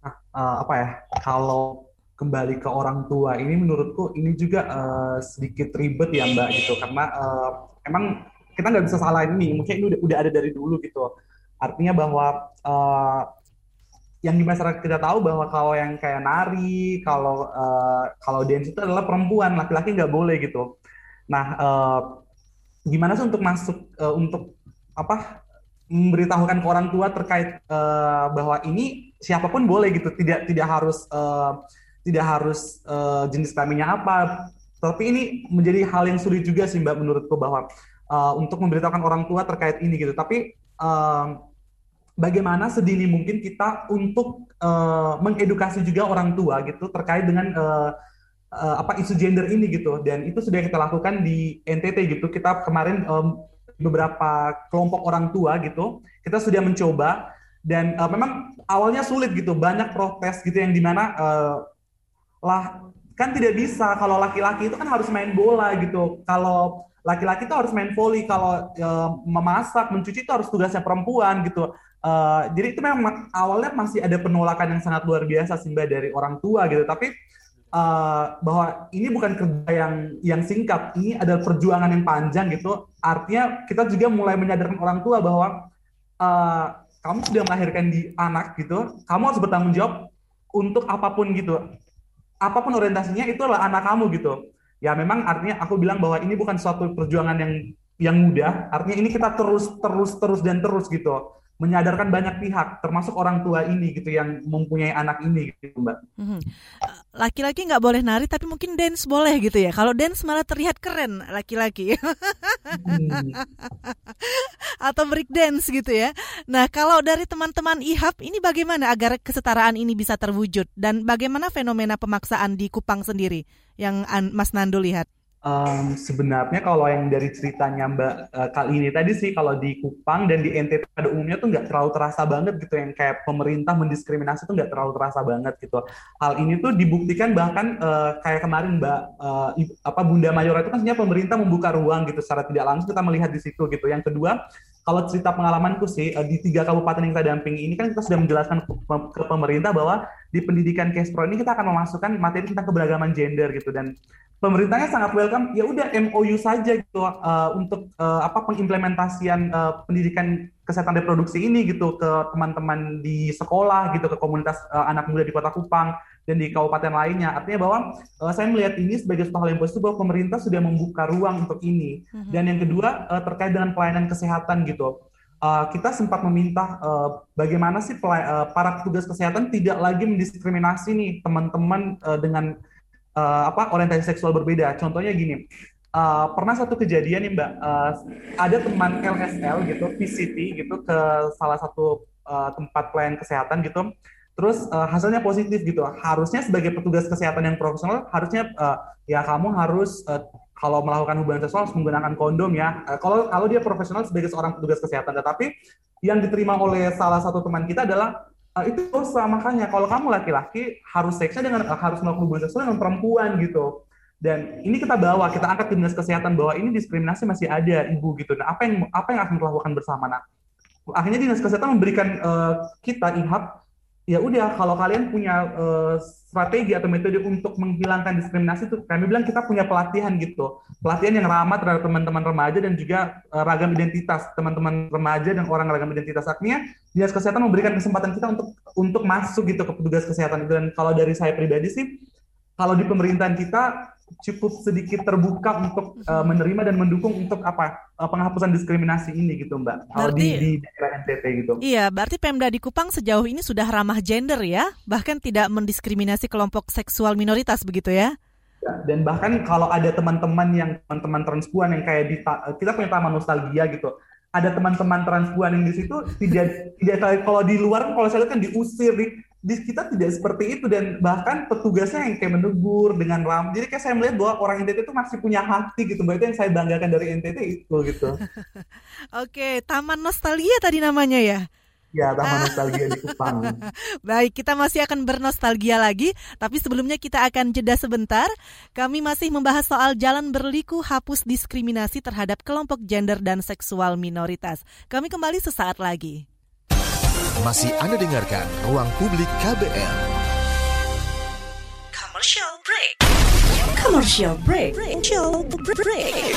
Nah, uh, apa ya? Kalau kembali ke orang tua. Ini menurutku ini juga uh, sedikit ribet ya mbak gitu. Karena uh, emang kita nggak bisa salah ini. Mungkin ini udah, udah ada dari dulu gitu. Artinya bahwa uh, yang di masyarakat kita tahu bahwa kalau yang kayak nari kalau uh, kalau dance itu adalah perempuan laki-laki nggak boleh gitu. Nah uh, gimana sih untuk masuk uh, untuk apa memberitahukan ke orang tua terkait uh, bahwa ini siapa pun boleh gitu. Tidak tidak harus uh, tidak harus uh, jenis kelaminnya apa. Tapi ini menjadi hal yang sulit juga sih Mbak menurutku bahwa uh, untuk memberitahukan orang tua terkait ini gitu. Tapi uh, bagaimana sedini mungkin kita untuk uh, mengedukasi juga orang tua gitu terkait dengan uh, uh, apa isu gender ini gitu. Dan itu sudah kita lakukan di NTT gitu. Kita kemarin um, beberapa kelompok orang tua gitu, kita sudah mencoba dan uh, memang awalnya sulit gitu, banyak protes gitu yang di mana uh, lah kan tidak bisa kalau laki-laki itu kan harus main bola gitu. Kalau laki-laki itu harus main volley kalau e, memasak mencuci itu harus tugasnya perempuan gitu. E, jadi itu memang awalnya masih ada penolakan yang sangat luar biasa sih mbak dari orang tua gitu. Tapi e, bahwa ini bukan kerja yang yang singkat ini adalah perjuangan yang panjang gitu. Artinya kita juga mulai menyadarkan orang tua bahwa e, kamu sudah melahirkan di anak gitu kamu harus bertanggung jawab untuk apa pun gitu apa pun orientasinya itu adalah anak kamu gitu. Ya memang artinya aku bilang bahwa ini bukan suatu perjuangan yang yang mudah. Artinya ini kita terus terus terus dan terus gitu menyadarkan banyak pihak, termasuk orang tua ini gitu yang mempunyai anak ini gitu mbak. Mhm. Laki-laki nggak boleh nari, tapi mungkin dance boleh gitu ya. Kalau dance malah terlihat keren laki-laki. Hmm. Atau break dance gitu ya. Nah kalau dari teman-teman IHAP ini bagaimana agar kesetaraan ini bisa terwujud dan bagaimana fenomena pemaksaan di Kupang sendiri yang Mas Nando lihat? Um, sebenarnya kalau yang dari ceritanya Mbak uh, kali ini tadi sih kalau di Kupang dan di NTT pada umumnya tuh nggak terlalu terasa banget gitu yang kayak pemerintah mendiskriminasi tuh nggak terlalu terasa banget gitu. Hal ini tuh dibuktikan bahkan uh, kayak kemarin Mbak uh, apa Bunda Mayora itu kan sebenarnya pemerintah membuka ruang gitu secara tidak langsung kita melihat di situ gitu. Yang kedua kalau cerita pengalamanku sih di tiga kabupaten yang kita dampingi ini kan kita sudah menjelaskan ke pemerintah bahwa di pendidikan Kespro ini kita akan memasukkan materi tentang keberagaman gender gitu. Dan pemerintahnya sangat welcome ya udah MOU saja gitu uh, untuk uh, apa pengimplementasian uh, pendidikan kesehatan reproduksi ini gitu ke teman-teman di sekolah gitu ke komunitas uh, anak muda di Kota Kupang dan di kabupaten lainnya. Artinya bahwa uh, saya melihat ini sebagai suatu hal yang positif bahwa pemerintah sudah membuka ruang untuk ini. Mm-hmm. dan yang kedua uh, terkait dengan pelayanan kesehatan gitu uh, kita sempat meminta uh, bagaimana sih uh, para petugas kesehatan tidak lagi mendiskriminasi nih teman-teman uh, dengan uh, apa orientasi seksual berbeda. Contohnya gini, uh, pernah satu kejadian nih Mbak, uh, ada teman LSL gitu, PCT gitu ke salah satu uh, tempat pelayanan kesehatan gitu terus uh, hasilnya positif gitu. Harusnya sebagai petugas kesehatan yang profesional harusnya uh, ya kamu harus uh, kalau melakukan hubungan seksual harus menggunakan kondom ya. Uh, kalau kalau dia profesional sebagai seorang petugas kesehatan, tetapi yang diterima oleh salah satu teman kita adalah uh, itu dosa makanya kalau kamu laki-laki harus seksnya dengan uh, harus melakukan hubungan seksual dengan perempuan gitu. Dan ini kita bawa, kita angkat ke dinas kesehatan bahwa ini diskriminasi masih ada ibu gitu. Nah, apa yang apa yang akan kita lakukan bersama? Nah, akhirnya dinas kesehatan memberikan uh, kita IHAP ya udah kalau kalian punya uh, strategi atau metode untuk menghilangkan diskriminasi itu kami bilang kita punya pelatihan gitu. Pelatihan yang ramah terhadap teman-teman remaja dan juga uh, ragam identitas teman-teman remaja dan orang ragam identitas. Artinya dinas kesehatan memberikan kesempatan kita untuk untuk masuk gitu ke petugas kesehatan dan kalau dari saya pribadi sih kalau di pemerintahan kita cukup sedikit terbuka untuk uh, menerima dan mendukung untuk apa uh, penghapusan diskriminasi ini gitu Mbak. Kalau di, di daerah NTT gitu. Iya, berarti Pemda di Kupang sejauh ini sudah ramah gender ya, bahkan tidak mendiskriminasi kelompok seksual minoritas begitu ya? ya dan bahkan kalau ada teman-teman yang teman-teman transpuan yang kayak di kita punya taman nostalgia gitu ada teman-teman transpuan yang di situ tidak tidak kalau di luar kalau saya lihat kan diusir di, di kita tidak seperti itu dan bahkan petugasnya yang kayak menegur dengan ram. Jadi kayak saya melihat bahwa orang NTT itu masih punya hati gitu. Bahwa itu yang saya banggakan dari NTT itu gitu. Oke, Taman Nostalgia tadi namanya ya. Ya, Taman Nostalgia di Kupang. Baik, kita masih akan bernostalgia lagi, tapi sebelumnya kita akan jeda sebentar. Kami masih membahas soal jalan berliku hapus diskriminasi terhadap kelompok gender dan seksual minoritas. Kami kembali sesaat lagi. Masih Anda dengarkan Ruang Publik KBR. Commercial break. Commercial break. Commercial break.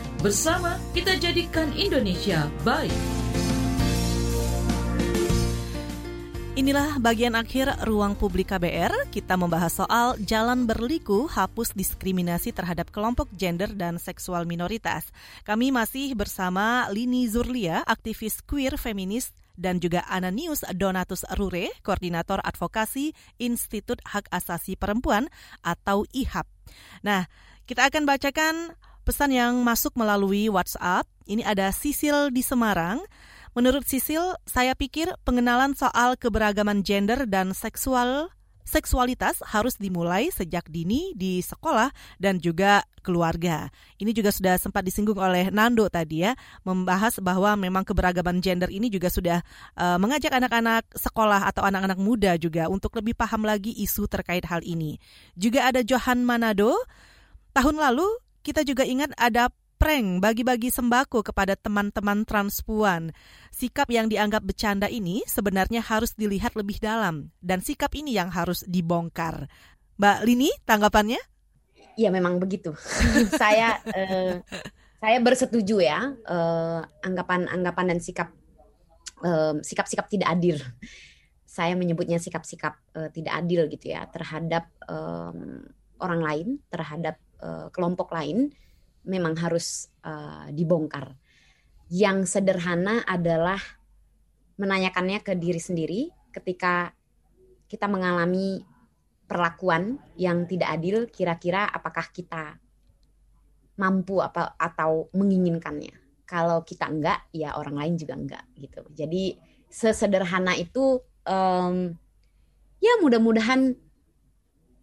Bersama kita jadikan Indonesia baik. Inilah bagian akhir ruang publik KBR. Kita membahas soal jalan berliku hapus diskriminasi terhadap kelompok gender dan seksual minoritas. Kami masih bersama Lini Zurlia, aktivis queer feminis dan juga Ananius Donatus Rure, koordinator advokasi Institut Hak Asasi Perempuan atau IHAP. Nah, kita akan bacakan pesan yang masuk melalui WhatsApp. Ini ada Sisil di Semarang. Menurut Sisil, saya pikir pengenalan soal keberagaman gender dan seksual seksualitas harus dimulai sejak dini di sekolah dan juga keluarga. Ini juga sudah sempat disinggung oleh Nando tadi ya, membahas bahwa memang keberagaman gender ini juga sudah uh, mengajak anak-anak sekolah atau anak-anak muda juga untuk lebih paham lagi isu terkait hal ini. Juga ada Johan Manado, tahun lalu kita juga ingat ada prank bagi-bagi sembako kepada teman-teman transpuan. Sikap yang dianggap bercanda ini sebenarnya harus dilihat lebih dalam dan sikap ini yang harus dibongkar. Mbak Lini, tanggapannya? Iya, memang begitu. saya eh, saya bersetuju ya eh, anggapan-anggapan dan sikap eh, sikap-sikap tidak adil. Saya menyebutnya sikap-sikap eh, tidak adil gitu ya terhadap eh, orang lain, terhadap uh, kelompok lain memang harus uh, dibongkar. yang sederhana adalah menanyakannya ke diri sendiri ketika kita mengalami perlakuan yang tidak adil, kira-kira apakah kita mampu apa atau menginginkannya. Kalau kita enggak, ya orang lain juga enggak gitu. Jadi sesederhana itu um, ya mudah-mudahan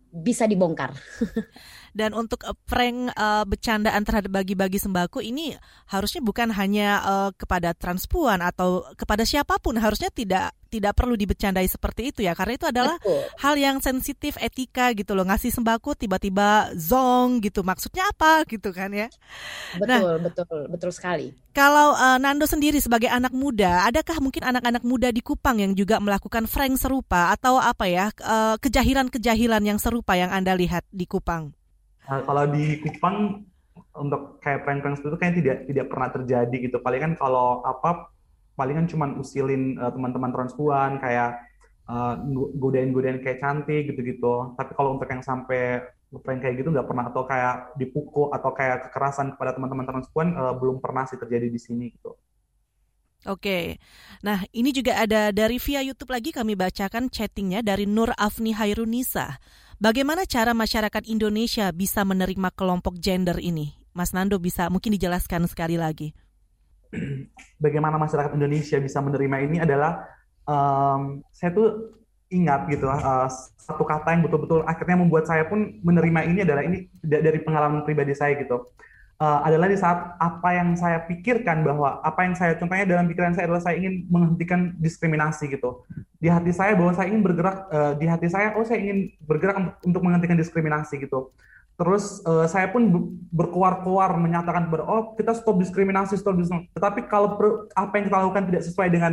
bisa dibongkar. Dan untuk uh, prank uh, bercandaan terhadap bagi-bagi sembako ini harusnya bukan hanya uh, kepada transpuan atau kepada siapa pun. Harusnya tidak tidak perlu dibecandai seperti itu ya. Karena itu adalah betul. hal yang sensitif etika gitu loh. Ngasih sembako tiba-tiba zong gitu. Maksudnya apa gitu kan ya? Betul nah, betul betul sekali. kalau uh, Nando sendiri sebagai anak muda adakah mungkin anak-anak muda di Kupang yang juga melakukan prank serupa? Atau apa ya uh, kejahilan-kejahilan yang serupa yang Anda lihat di Kupang Nah, kalau di Kupang untuk kayak prank-prank itu kayaknya tidak tidak pernah terjadi gitu. Paling kan kalau apa palingan cuma usilin uh, teman-teman transpuan kayak uh, godain-godain kayak cantik gitu-gitu. Tapi kalau untuk yang sampai prank kayak gitu nggak pernah atau kayak dipukul atau kayak kekerasan kepada teman-teman transpuan uh, belum pernah sih terjadi di sini gitu. Oke, nah ini juga ada dari via YouTube lagi kami bacakan chattingnya dari Nur Afni Hairunisa. Bagaimana cara masyarakat Indonesia bisa menerima kelompok gender ini? Mas Nando bisa mungkin dijelaskan sekali lagi. Bagaimana masyarakat Indonesia bisa menerima ini adalah um, saya tuh ingat gitu uh, satu kata yang betul-betul akhirnya membuat saya pun menerima ini adalah ini dari pengalaman pribadi saya gitu uh, adalah di saat apa yang saya pikirkan bahwa apa yang saya contohnya dalam pikiran saya adalah saya ingin menghentikan diskriminasi gitu di hati saya bahwa saya ingin bergerak uh, di hati saya oh saya ingin bergerak untuk menghentikan diskriminasi gitu. Terus uh, saya pun berkuar-kuar menyatakan kepada oh kita stop diskriminasi stop diskriminasi. Tetapi kalau per, apa yang kita lakukan tidak sesuai dengan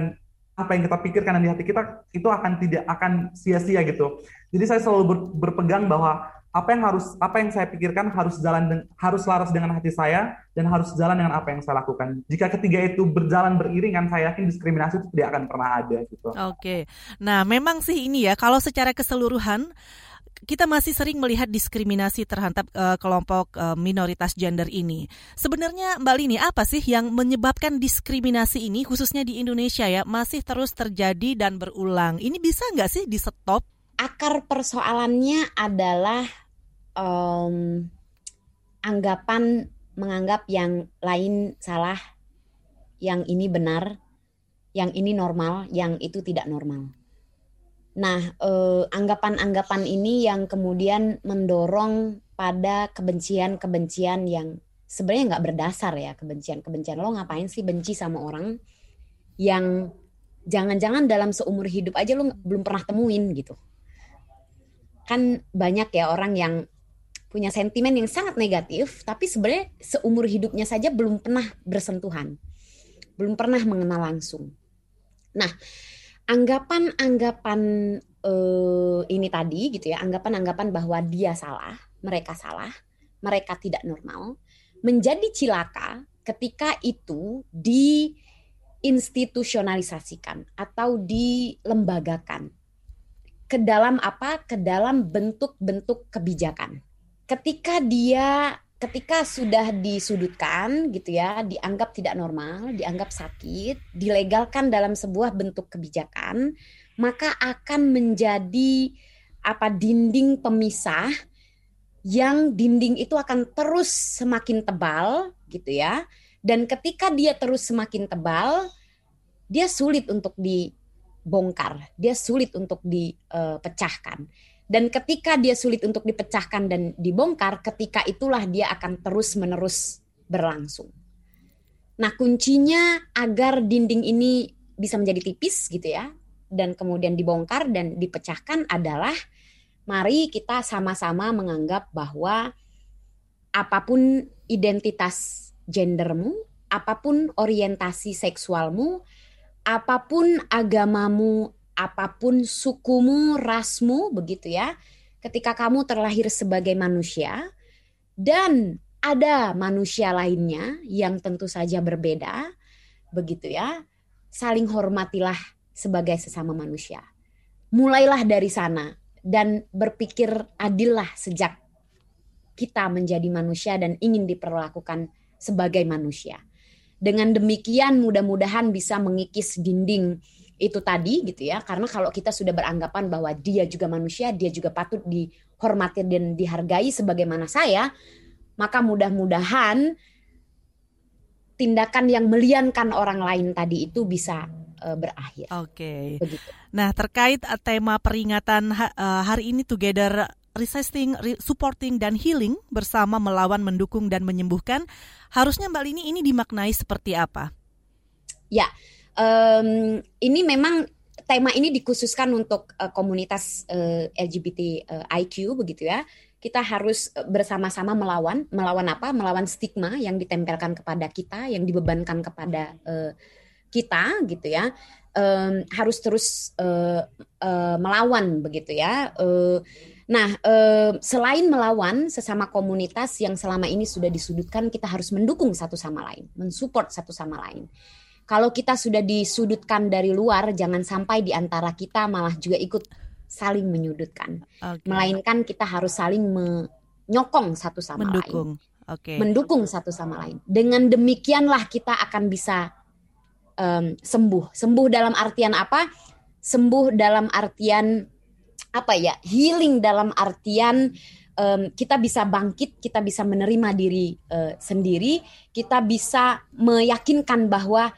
apa yang kita pikirkan dan di hati kita itu akan tidak akan sia-sia gitu. Jadi saya selalu ber, berpegang bahwa apa yang harus apa yang saya pikirkan harus jalan harus laras dengan hati saya dan harus jalan dengan apa yang saya lakukan. Jika ketiga itu berjalan beriringan, saya yakin diskriminasi itu tidak akan pernah ada gitu. Oke. Nah, memang sih ini ya kalau secara keseluruhan kita masih sering melihat diskriminasi terhadap uh, kelompok uh, minoritas gender ini. Sebenarnya Mbak Lini, apa sih yang menyebabkan diskriminasi ini khususnya di Indonesia ya masih terus terjadi dan berulang? Ini bisa nggak sih di stop? Akar persoalannya adalah um, anggapan menganggap yang lain salah, yang ini benar, yang ini normal, yang itu tidak normal. Nah, eh, anggapan-anggapan ini yang kemudian mendorong pada kebencian-kebencian yang sebenarnya nggak berdasar ya kebencian-kebencian lo ngapain sih benci sama orang yang jangan-jangan dalam seumur hidup aja lo belum pernah temuin gitu kan banyak ya orang yang punya sentimen yang sangat negatif, tapi sebenarnya seumur hidupnya saja belum pernah bersentuhan, belum pernah mengenal langsung. Nah, anggapan-anggapan uh, ini tadi gitu ya, anggapan-anggapan bahwa dia salah, mereka salah, mereka tidak normal, menjadi cilaka ketika itu diinstitusionalisasikan atau dilembagakan ke dalam apa? Ke dalam bentuk-bentuk kebijakan ketika dia ketika sudah disudutkan gitu ya, dianggap tidak normal, dianggap sakit, dilegalkan dalam sebuah bentuk kebijakan, maka akan menjadi apa dinding pemisah yang dinding itu akan terus semakin tebal gitu ya. Dan ketika dia terus semakin tebal, dia sulit untuk dibongkar, dia sulit untuk dipecahkan. Uh, dan ketika dia sulit untuk dipecahkan dan dibongkar, ketika itulah dia akan terus-menerus berlangsung. Nah, kuncinya agar dinding ini bisa menjadi tipis gitu ya, dan kemudian dibongkar dan dipecahkan adalah mari kita sama-sama menganggap bahwa apa pun identitas gendermu, apa pun orientasi seksualmu, apa pun agamamu apa pun sukumu, rasmu, begitu ya. Ketika kamu terlahir sebagai manusia dan ada manusia lainnya yang tentu saja berbeda, begitu ya. Saling hormatilah sebagai sesama manusia. Mulailah dari sana dan berpikir adillah sejak kita menjadi manusia dan ingin diperlakukan sebagai manusia. Dengan demikian mudah-mudahan bisa mengikis dinding itu tadi gitu ya karena kalau kita sudah beranggapan bahwa dia juga manusia dia juga patut dihormati dan dihargai sebagaimana saya maka mudah-mudahan tindakan yang meliankan orang lain tadi itu bisa uh, berakhir. Oke. Okay. Nah, terkait uh, tema peringatan uh, hari ini Together Resisting, Supporting, dan Healing bersama melawan, mendukung, dan menyembuhkan, harusnya Mbak Lini ini dimaknai seperti apa? Ya, um, ini memang tema ini dikhususkan untuk uh, komunitas uh, LGBT uh, IQ begitu ya. Kita harus bersama-sama melawan, melawan apa? Melawan stigma yang ditempelkan kepada kita, yang dibebankan kepada uh, kita gitu ya. Um, harus terus uh, uh, melawan begitu ya. Uh, Nah, selain melawan sesama komunitas yang selama ini sudah disudutkan, kita harus mendukung satu sama lain, mensupport satu sama lain kalau kita sudah disudutkan dari luar, jangan sampai di antara kita malah juga ikut saling menyudutkan. Okay. Melainkan kita harus saling menyokong satu sama Mendukung. lain. Okay. Mendukung satu sama lain. Dengan demikianlah kita akan bisa um, sembuh. Sembuh dalam artian apa? Sembuh dalam artian apa ya? Healing dalam artian um, kita bisa bangkit, kita bisa menerima diri uh, sendiri, kita bisa meyakinkan bahwa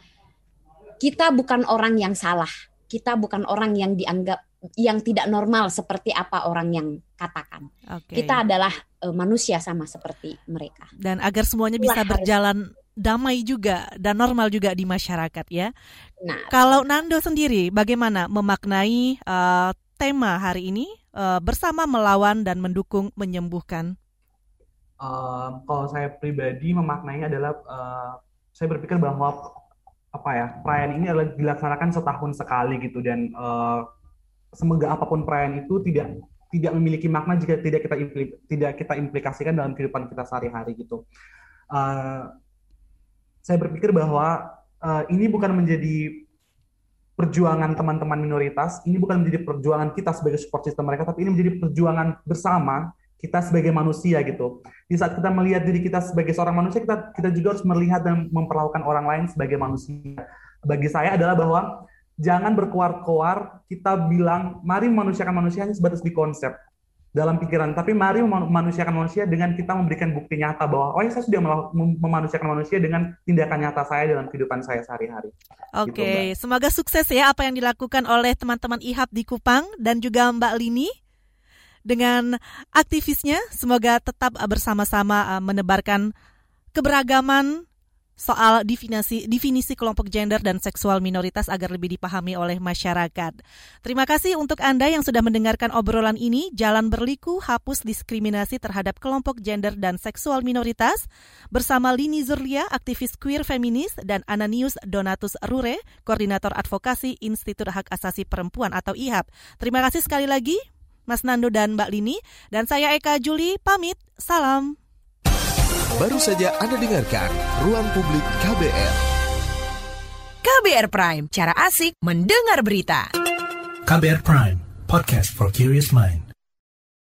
kita bukan orang yang salah. Kita bukan orang yang dianggap yang tidak normal seperti apa orang yang katakan. Okay. Kita adalah uh, manusia sama seperti mereka. Dan agar semuanya bisa berjalan damai juga dan normal juga di masyarakat ya. Nah, kalau Nando sendiri bagaimana memaknai uh, tema hari ini uh, bersama melawan dan mendukung menyembuhkan? Uh, kalau saya pribadi memaknai adalah uh, saya berpikir bahwa apa ya perayaan ini adalah dilaksanakan setahun sekali gitu dan uh, semoga apa pun perayaan itu tidak tidak memiliki makna jika tidak kita tidak kita implikasikan dalam kehidupan kita sehari-hari gitu. Uh, saya berpikir bahwa uh, ini bukan menjadi perjuangan teman-teman minoritas, ini bukan menjadi perjuangan kita sebagai support system mereka, tapi ini menjadi perjuangan bersama kita sebagai manusia gitu. Di saat kita melihat diri kita sebagai seorang manusia, kita kita juga harus melihat dan memperlakukan orang lain sebagai manusia. Bagi saya adalah bahwa jangan berkuar-kuar kita bilang mari memanusiakan manusia hanya sebatas di konsep dalam pikiran, tapi mari memanusiakan manusia dengan kita memberikan bukti nyata bahwa oh ya saya sudah memanusiakan manusia dengan tindakan nyata saya dalam kehidupan saya sehari-hari. Oke, okay. gitu, semoga sukses ya apa yang dilakukan oleh teman-teman IHAP di Kupang dan juga Mbak Lini dengan aktivisnya. Semoga tetap bersama-sama uh, menebarkan keberagaman soal definisi definisi kelompok gender dan seksual minoritas agar lebih dipahami oleh masyarakat. Terima kasih untuk Anda yang sudah mendengarkan obrolan ini. Jalan berliku hapus diskriminasi terhadap kelompok gender dan seksual minoritas bersama Lini Zurlia, aktivis queer feminis dan Ananius Donatus Rure, koordinator advokasi Institut Hak Asasi Perempuan atau IHAP. Terima kasih sekali lagi. Mas Nando dan Mbak Lini. Dan saya Eka Juli pamit. Salam. Baru saja Anda dengarkan Ruang Publik KBR. KBR Prime, cara asik mendengar berita. KBR Prime, podcast for curious mind.